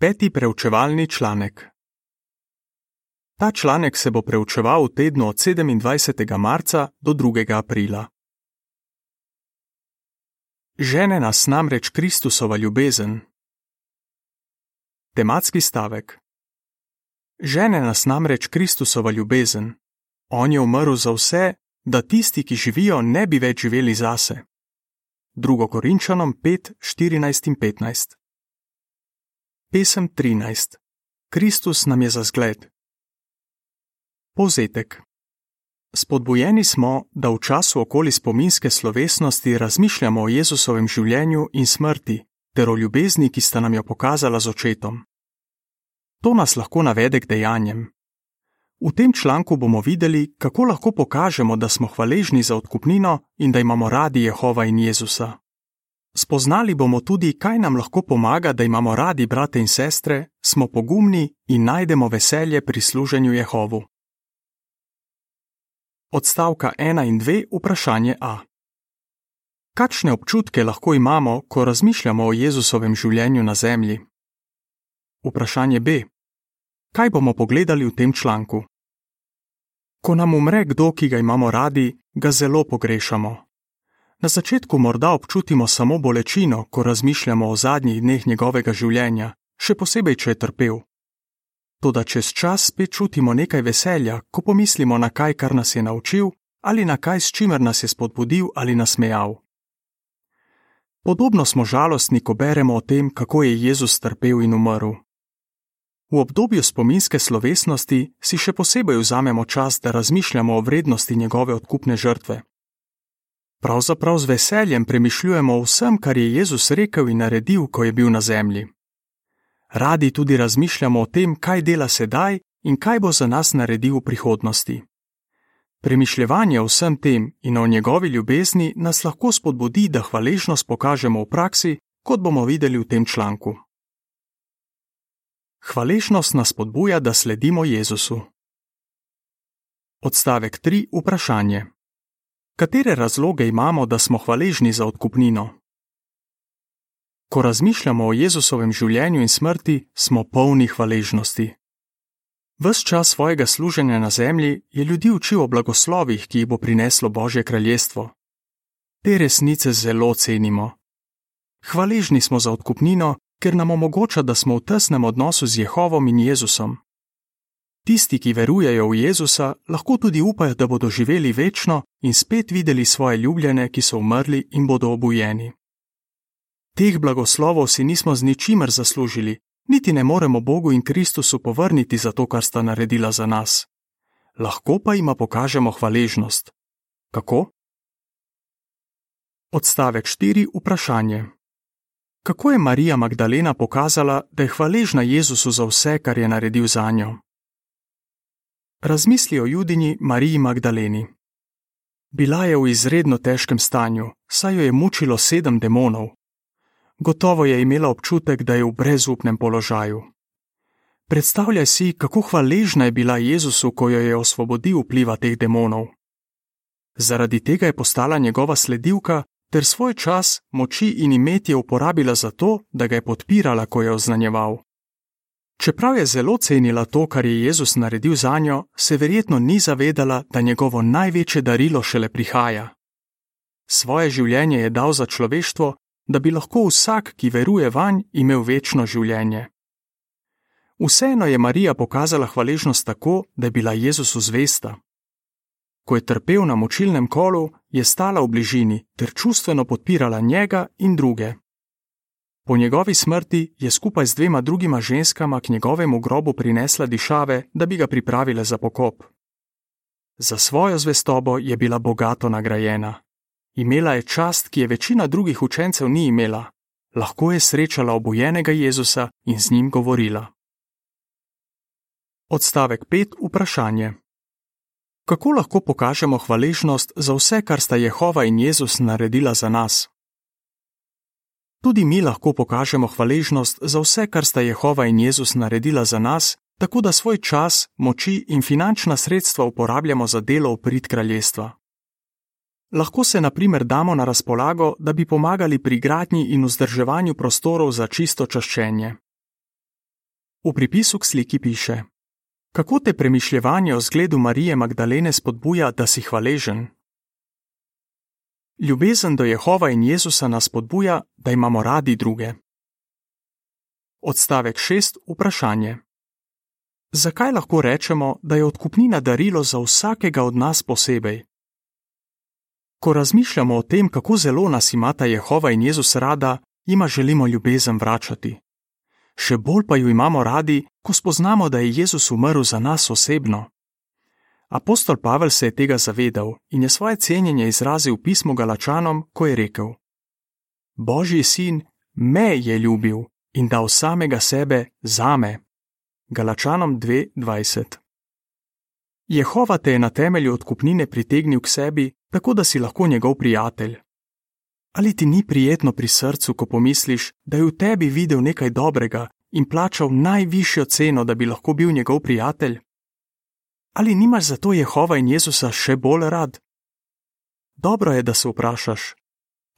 Peti preučevalni članek. Ta članek se bo preučeval v tednu od 27. marca do 2. aprila. Žene nas namreč Kristusova ljubezen. Tematski stavek. Žene nas namreč Kristusova ljubezen. On je umrl za vse, da tisti, ki živijo, ne bi več živeli zase. 2. Korinčanom 5, 14 in 15. Pesem 13. Kristus nam je za zgled. Povzetek. Spodbujeni smo, da v času okoli spominske slovesnosti razmišljamo o Jezusovem življenju in smrti ter o ljubezni, ki sta nam jo pokazala z očetom. To nas lahko navede k dejanjem. V tem članku bomo videli, kako lahko pokažemo, da smo hvaležni za odkupnino in da imamo radi Jehova in Jezusa. Spoznali bomo tudi, kaj nam lahko pomaga, da imamo radi brate in sestre, smo pogumni in najdemo veselje pri služenju Jehovu. Odstavka 1 in 2 vprašanje A. Kakšne občutke lahko imamo, ko razmišljamo o Jezusovem življenju na zemlji? Vprašanje B. Kaj bomo pogledali v tem članku? Ko nam umre kdo, ki ga imamo radi, ga zelo pogrešamo. Na začetku morda občutimo samo bolečino, ko razmišljamo o zadnjih dneh njegovega življenja, še posebej, če je trpel. Toda čez čas spet čutimo nekaj veselja, ko pomislimo na kaj, kar nas je naučil, ali na kaj, s čimer nas je spodbudil ali nasmejal. Podobno smo žalostni, ko beremo o tem, kako je Jezus trpel in umrl. V obdobju spominske slovesnosti si še posebej vzamemo čas, da razmišljamo o vrednosti njegove odkupne žrtve. Pravzaprav z veseljem premišljujemo o vsem, kar je Jezus rekel in naredil, ko je bil na zemlji. Radi tudi razmišljamo o tem, kaj dela sedaj in kaj bo za nas naredil v prihodnosti. Premišljevanje o vsem tem in o njegovi ljubezni nas lahko spodbudi, da hvaležnost pokažemo v praksi, kot bomo videli v tem članku. Hvaležnost nas spodbuja, da sledimo Jezusu. Odstavek 3. Vprašanje. Katere razloge imamo, da smo hvaležni za odkupnino? Ko razmišljamo o Jezusovem življenju in smrti, smo polni hvaležnosti. Ves čas svojega služenja na zemlji je ljudi učil o blagoslovih, ki jih bo prineslo Božje kraljestvo. Te resnice zelo cenimo. Hvaležni smo za odkupnino, ker nam omogoča, da smo v tesnem odnosu z Jehovom in Jezusom. Tisti, ki verujejo v Jezusa, lahko tudi upajo, da bodo živeli večno in spet videli svoje ljubljene, ki so umrli in bodo obujeni. Teh blagoslovov si nismo z ničimer zaslužili, niti ne moremo Bogu in Kristusu povrniti za to, kar sta naredila za nas. Lahko pa jima pokažemo hvaležnost. Kako? Odstavek 4. Vprašanje. Kako je Marija Magdalena pokazala, da je hvaležna Jezusu za vse, kar je naredil za njo? Razmisli o judinji Mariji Magdaleni. Bila je v izredno težkem stanju, saj jo je mučilo sedem demonov. Gotovo je imela občutek, da je v brezupnem položaju. Predstavljaj si, kako hvaležna je bila Jezusu, ko jo je osvobodil vpliva teh demonov. Zaradi tega je postala njegova sledilka ter svoj čas, moči in imetje uporabila za to, da ga je podpirala, ko je oznanjeval. Čeprav je zelo cenila to, kar je Jezus naredil za njo, se verjetno ni zavedala, da njegovo največje darilo šele prihaja. Svoje življenje je dal za človeštvo, da bi lahko vsak, ki veruje vanj, imel večno življenje. Vseeno je Marija pokazala hvaležnost tako, da je bila Jezusu zvesta. Ko je trpel na močilnem kolu, je stala v bližini ter čustveno podpirala njega in druge. Po njegovi smrti je skupaj z dvema drugima ženskama k njegovemu grobu prinesla dišave, da bi ga pripravile za pokop. Za svojo zvestobo je bila bogato nagrajena. Imela je čast, ki je večina drugih učencev ni imela. Lahko je srečala obojenega Jezusa in z njim govorila. Odstavek 5. Vprašanje. Kako lahko pokažemo hvaležnost za vse, kar sta Jehova in Jezus naredila za nas? Tudi mi lahko pokažemo hvaležnost za vse, kar sta Jehova in Jezus naredila za nas, tako da svoj čas, moči in finančna sredstva uporabljamo za delo v prid kraljestva. Lahko se na primer damo na razpolago, da bi pomagali pri gradnji in vzdrževanju prostorov za čisto čaščenje. V pripisu k sliki piše: Kako te premišljevanje o zgledu Marije Magdalene spodbuja, da si hvaležen? Ljubezen do Jehova in Jezusa nas spodbuja, da imamo radi druge. Odstavek 6. Vprašanje. Zakaj lahko rečemo, da je odkupnina darilo za vsakega od nas posebej? Ko razmišljamo o tem, kako zelo nas imata Jehova in Jezus rada, jima želimo ljubezen vračati. Še bolj pa jo imamo radi, ko spoznamo, da je Jezus umrl za nas osebno. Apostol Pavel se je tega zavedal in je svoje cenjenje izrazil v pismu Galačanom, ko je rekel: Božji sin me je ljubil in dal samega sebe zame. Galačanom 2:20 Jehova te je na temelju odkupnine pritegnil k sebi, tako da si lahko njegov prijatelj. Ali ti ni prijetno pri srcu, ko pomisliš, da je v tebi videl nekaj dobrega in plačal najvišjo ceno, da bi lahko bil njegov prijatelj? Ali nimaš zato Jehova in Jezusa še bolj rad? Dobro je, da se vprašaš,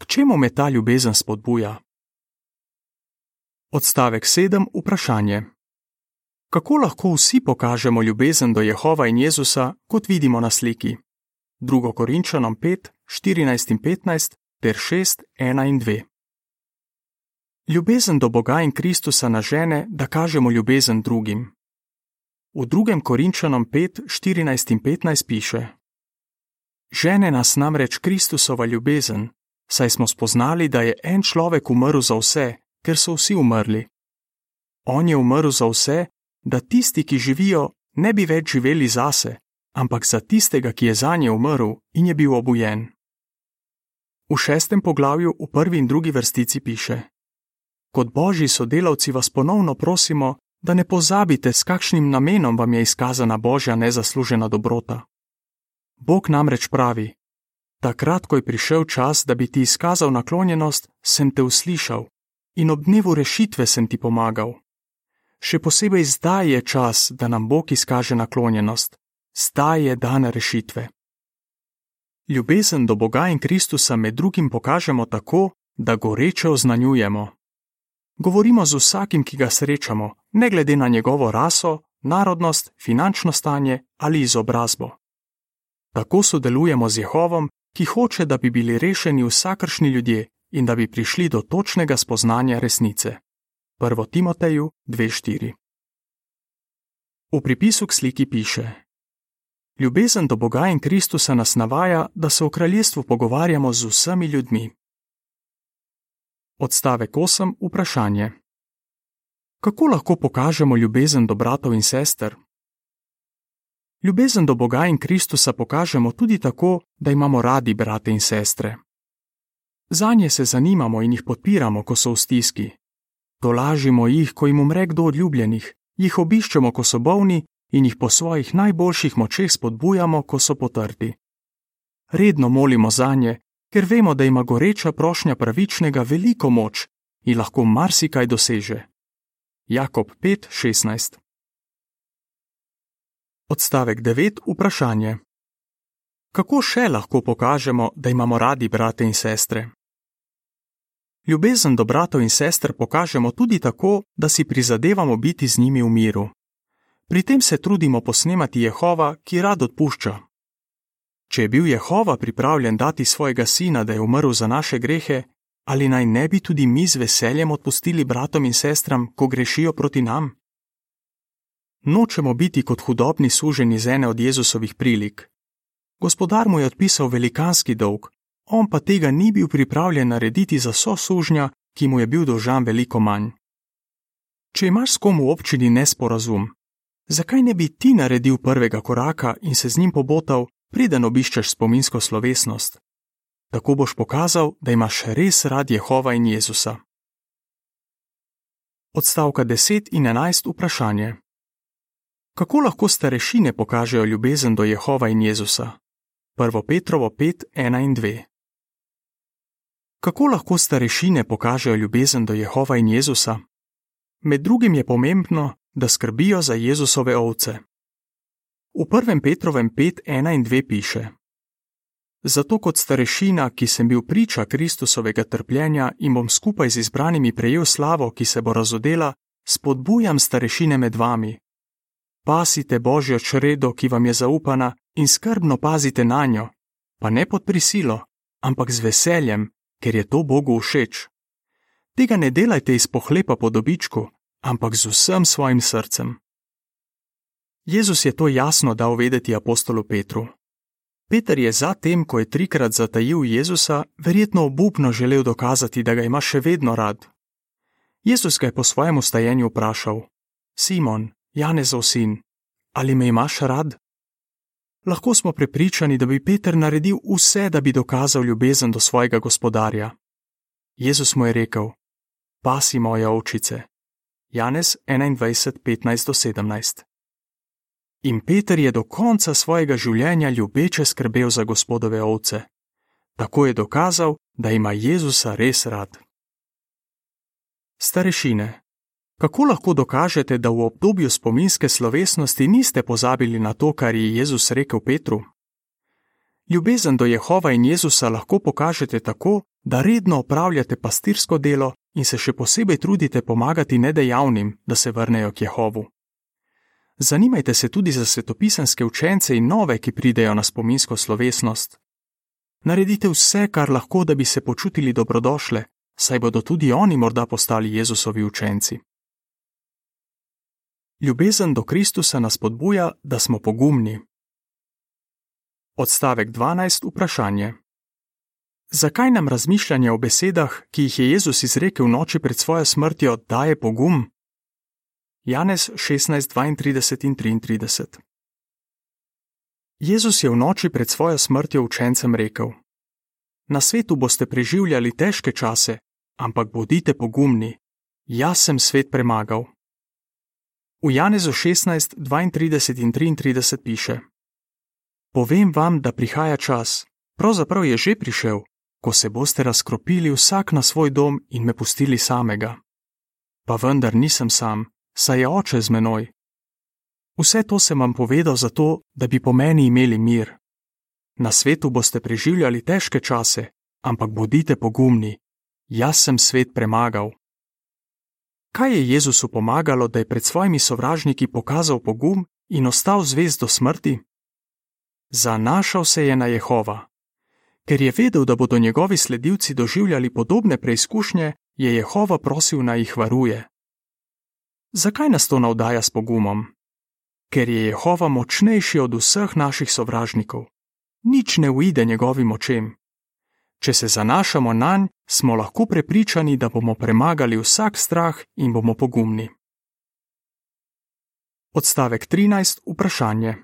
k čemu me ta ljubezen spodbuja? Odstavek 7. Vprašanje. Kako lahko vsi pokažemo ljubezen do Jehova in Jezusa, kot vidimo na sliki? 2. Korinčanom 5, 14 in 15 ter 6, 1 in 2. Ljubezen do Boga in Kristusa na žene, da kažemo ljubezen drugim. V 2. Korinčanom 5, 14 in 15 piše: Žene nas namreč Kristusova ljubezen, saj smo spoznali, da je en človek umrl za vse, ker so vsi umrli. On je umrl za vse, da tisti, ki živijo, ne bi več živeli zase, ampak za tistega, ki je za nje umrl in je bil obujen. V šestem poglavju v prvi in drugi vrstici piše: Kot božji sodelavci vas ponovno prosimo, da ne pozabite, s kakšnim namenom vam je izkazana božja nezaslužena dobrota. Bog namreč pravi: Takrat, ko je prišel čas, da bi ti izkazal naklonjenost, sem te uslišal in ob dnevu rešitve sem ti pomagal. Še posebej zdaj je čas, da nam Bog izkaže naklonjenost, zdaj je dan rešitve. Ljubezen do Boga in Kristusa med drugim pokažemo tako, da goreče oznanjujemo. Govorimo z vsakim, ki ga srečamo, ne glede na njegovo raso, narodnost, finančno stanje ali izobrazbo. Tako sodelujemo z Jehovom, ki hoče, da bi bili rešeni vsakršni ljudje in da bi prišli do točnega spoznanja resnice. 1. Timoteju 2:4 V pripisu k sliki piše: Ljubezen do Boga in Kristusa nas navaja, da se v kraljestvu pogovarjamo z vsemi ljudmi. Odstavek 8. Vprašanje: Kako lahko pokažemo ljubezen do bratov in sester? Ljubezen do Boga in Kristusa pokažemo tudi tako, da imamo radi brate in sestre. Za nje se zanimamo in jih podpiramo, ko so v stiski. Tolažimo jih, ko jim umre kdo od ljubljenih, jih obiščemo, ko so bolni in jih po svojih najboljših močeh spodbujamo, ko so potrti. Redno molimo za nje, ker vemo, da ima goreča prošnja pravičnega veliko moč in lahko marsikaj doseže. Jakob 5:16 Odstavek 9. Vprašanje. Kako še lahko pokažemo, da imamo radi brate in sestre? Ljubezen do bratov in sester pokažemo tudi tako, da si prizadevamo biti z njimi v miru. Pri tem se trudimo posnemati Jehova, ki rad odpušča. Če je bil Jehova pripravljen dati svojega sina, da je umrl za naše grehe, ali naj ne bi tudi mi z veseljem odpustili bratom in sestram, ko grešijo proti nam? Nočemo biti kot hudobni suženi z ene od Jezusovih prilik. Gospodar mu je odpisal velikanski dolg, on pa tega ni bil pripravljen narediti za sosužnja, ki mu je bil dolžan veliko manj. Če imaš s kom v občini nesporazum, zakaj ne bi ti naredil prvega koraka in se z njim pobotal, preden obiščeš spominsko slovesnost? Tako boš pokazal, da imaš res rad Jehova in Jezusa. Odstavka 10 in 11 vprašanje. Kako lahko starešine pokažejo ljubezen do Jehova in Jezusa? 1. Petrovo 5, 1 in 2. Kako lahko starešine pokažejo ljubezen do Jehova in Jezusa? Med drugim je pomembno, da skrbijo za Jezusove ovce. V 1. Petrovem 5, 1 in 2 piše: Zato kot starešina, ki sem bil priča Kristusovega trpljenja in bom skupaj z izbranimi prejel slavo, ki se bo razodela, spodbujam starešine med vami. Pasite božjo čredo, ki vam je zaupana, in skrbno pazite na njo, pa ne pod prisilo, ampak z veseljem, ker je to Bogu všeč. Tega ne delajte iz pohlepa po dobičku, ampak z vsem svojim srcem. Jezus je to jasno dal vedeti apostolu Petru. Peter je zatem, ko je trikrat zatajil Jezusa, verjetno obupno želel dokazati, da ga ima še vedno rad. Jezus ga je po svojem ustajenju vprašal: Simon, Janezov sin, ali me imaš rad? Lahko smo prepričani, da bi Peter naredil vse, da bi dokazal ljubezen do svojega gospodarja. Jezus mu je rekel: Pasi moje ovčice. Janez 21:15-17. In Peter je do konca svojega življenja ljubeče skrbel za gospodove ovce. Tako je dokazal, da ima Jezusa res rad. Starešine, kako lahko dokažete, da v obdobju spominske slovesnosti niste pozabili na to, kar je Jezus rekel Petru? Ljubezen do Jehova in Jezusa lahko pokažete tako, da redno opravljate pastirsko delo in se še posebej trudite pomagati nedejavnim, da se vrnejo k Jehovu. Zanimajte se tudi za svetopisanske učence in nove, ki pridejo na spominsko slovesnost. Naredite vse, kar lahko, da bi se počutili dobrodošle, saj bodo tudi oni morda postali Jezusovi učenci. Ljubezen do Kristusa nas podbuja, da smo pogumni. Odstavek 12. Vprašanje. Zakaj nam razmišljanje o besedah, ki jih je Jezus izrekel noči pred svojo smrtjo, daje pogum? Janez 16:32 in 33. Jezus je v noči pred svojo smrtjo učencem rekel: Na svetu boste preživljali težke čase, ampak bodite pogumni, jaz sem svet premagal. V Janezu 16:32 in 33 piše: Povem vam, da prihaja čas, pravzaprav je že prišel, ko se boste razkropili vsak na svoj dom in me pustili samega. Pa vendar nisem sam, saj je oče z menoj. Vse to sem vam povedal zato, da bi po meni imeli mir. Na svetu boste preživljali težke čase, ampak bodite pogumni, jaz sem svet premagal. Kaj je Jezusu pomagalo, da je pred svojimi sovražniki pokazal pogum in ostal zvest do smrti? Zanašal se je na Jehova. Ker je vedel, da bodo njegovi sledilci doživljali podobne preizkušnje, je Jehova prosil naj jih varuje. Zakaj nas to navdaja s pogumom? Ker je Jehova močnejši od vseh naših sovražnikov. Nič ne uide njegovim očem. Če se zanašamo na nj, smo lahko prepričani, da bomo premagali vsak strah in bomo pogumni. Odstavek 13. Vprašanje.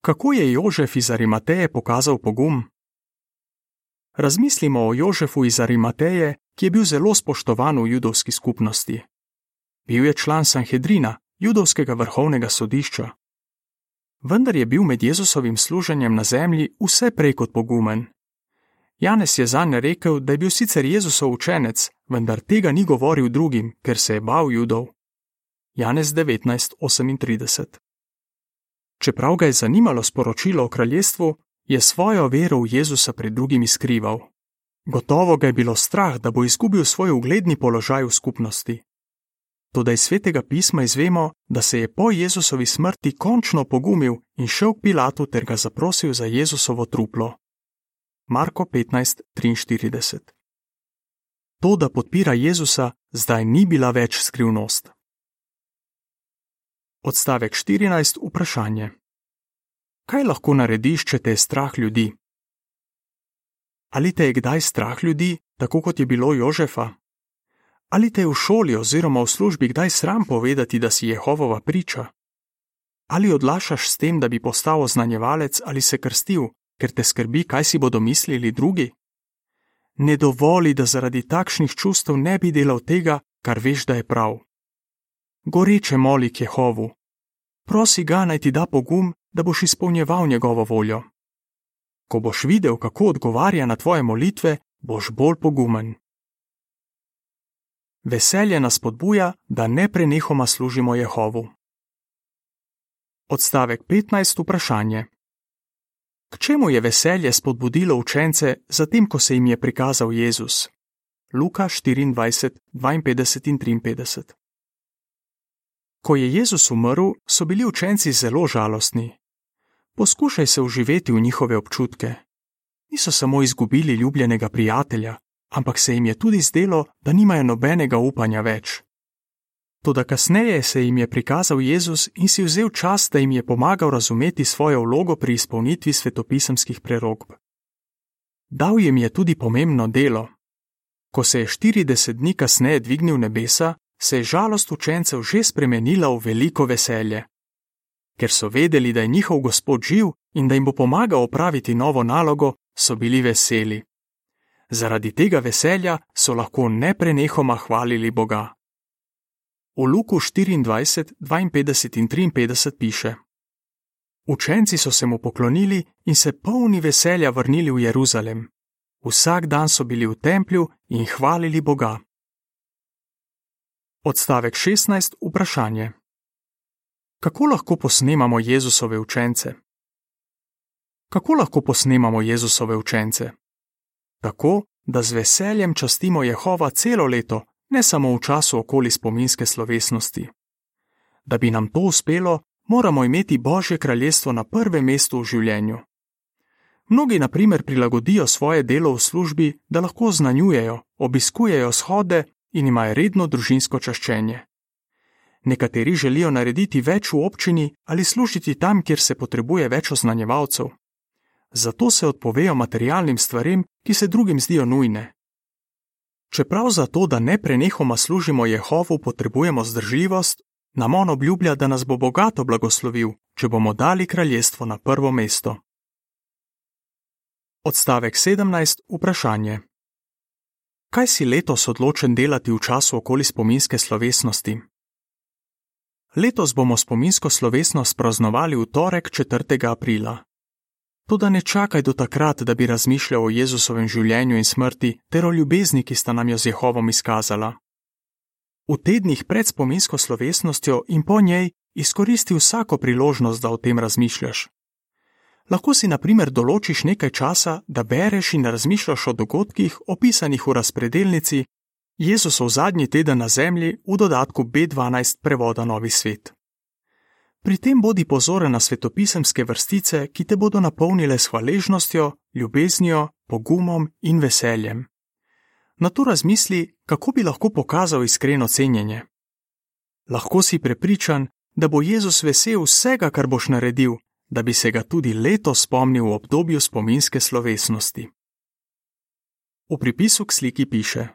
Kako je Jožef iz Arimateje pokazal pogum? Razmislimo o Jožefu iz Arimateje, ki je bil zelo spoštovan v judovski skupnosti. Bil je član Sanhedrina, judovskega vrhovnega sodišča. Vendar je bil med Jezusovim služenjem na zemlji vse prej kot pogumen. Janez je zanj rekel, da je bil sicer Jezusov učenec, vendar tega ni govoril drugim, ker se je bal judov. Janez 19:38 Čeprav ga je zanimalo sporočilo o kraljestvu, je svojo vero v Jezusa pred drugimi skrival. Gotovo ga je bilo strah, da bo izgubil svoj ugledni položaj v skupnosti. Toda iz svetega pisma izvemo, da se je po Jezusovi smrti končno pogumil in šel k Pilatu ter ga zaprosil za Jezusovo truplo. Marko 15:43 To, da podpira Jezusa, zdaj ni bila več skrivnost. Odstavek 14. Vprašanje. Kaj lahko narediš, če te je strah ljudi? Ali te je kdaj strah ljudi, tako kot je bilo Jožefa? Ali te je v šoli oziroma v službi kdaj sram povedati, da si Jehovova priča? Ali odlašaš s tem, da bi postal oznanjevalec ali se krstil, ker te skrbi, kaj si bodo mislili drugi? Ne dovoli, da zaradi takšnih čustev ne bi delal tega, kar veš, da je prav. Goreče moli k Jehovu. Prosi ga naj ti da pogum, da boš izpolnjeval njegovo voljo. Ko boš videl, kako odgovarja na tvoje molitve, boš bolj pogumen. Veselje nas podbuja, da ne prenehoma služimo Jehovu. Odstavek 15. Vprašanje. K čemu je veselje spodbudilo učence, zatem ko se jim je prikazal Jezus? Luka 24, 52 in 53. Ko je Jezus umrl, so bili učenci zelo žalostni. Poskušaj se uživeti v njihove občutke. Niso samo izgubili ljubljenega prijatelja, ampak se jim je tudi zdelo, da nimajo nobenega upanja več. Toda kasneje se jim je prikazal Jezus in si vzel čas, da jim je pomagal razumeti svojo vlogo pri izpolnitvi svetopisemskih prerogb. Dal jim je tudi pomembno delo. Ko se je 40 dni kasneje dvignil nebesa, se je žalost učencev že spremenila v veliko veselje. Ker so vedeli, da je njihov gospod živ in da jim bo pomagal opraviti novo nalogo, so bili veseli. Zaradi tega veselja so lahko neprenehoma hvalili Boga. V Luku 24, 52 in 53 piše: Učenci so se mu poklonili in se polni veselja vrnili v Jeruzalem. Vsak dan so bili v templju in hvalili Boga. Odstavek 16. Vprašanje: Kako lahko posnemamo Jezusove učence? Kako lahko posnemamo Jezusove učence? Tako, da z veseljem častimo Jehova celo leto, ne samo v času okoli spominske slovesnosti. Da bi nam to uspelo, moramo imeti Božje kraljestvo na prvem mestu v življenju. Mnogi, na primer, prilagodijo svoje delo v službi, da lahko znanjujejo, obiskujejo shode in imajo redno družinsko čaščenje. Nekateri želijo narediti več v občini ali služiti tam, kjer se potrebuje več oznanjevalcev. Zato se odpovejo materialnim stvarem, ki se drugim zdijo nujne. Čeprav za to, da ne prenehoma služimo Jehovu, potrebujemo zdržljivost, nam on obljublja, da nas bo bogato blagoslovil, če bomo dali kraljestvo na prvo mesto. Odstavek 17. Vprašanje. Kaj si letos odločen delati v času okoli spominske slovesnosti? Letos bomo spominsko slovesnost praznovali v torek 4. aprila. Toda ne čakaj do takrat, da bi razmišljal o Jezusovem življenju in smrti ter o ljubezni, ki sta nam jo z Jehovom izkazala. V tednih pred spominsko slovesnostjo in po njej izkoristi vsako priložnost, da o tem razmišljaš. Lahko si na primer določiš nekaj časa, da bereš in razmišljaš o dogodkih, opisanih v razpredelnici Jezusov zadnji teden na zemlji v dodatku B12 prevoda Novi svet. Pri tem bodi pozoren na svetopisemske vrstice, ki te bodo napolnile s hvaležnostjo, ljubeznijo, pogumom in veseljem. Na to razmisli, kako bi lahko pokazal iskreno cenjenje. Lahko si prepričan, da bo Jezus vesel vsega, kar boš naredil, da bi se ga tudi letos spomnil v obdobju spominske slovesnosti. V pripisu k sliki piše: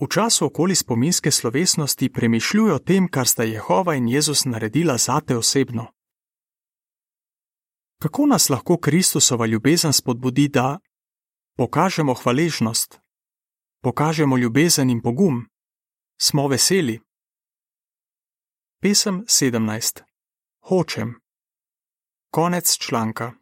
V času okoli spominske slovesnosti premišljuj o tem, kar sta Jehova in Jezus naredila zate osebno. Kako nas lahko Kristusova ljubezen spodbudi, da pokažemo hvaležnost, pokažemo ljubezen in pogum, smo veseli? Pesem 17. Hočem. Konec članka.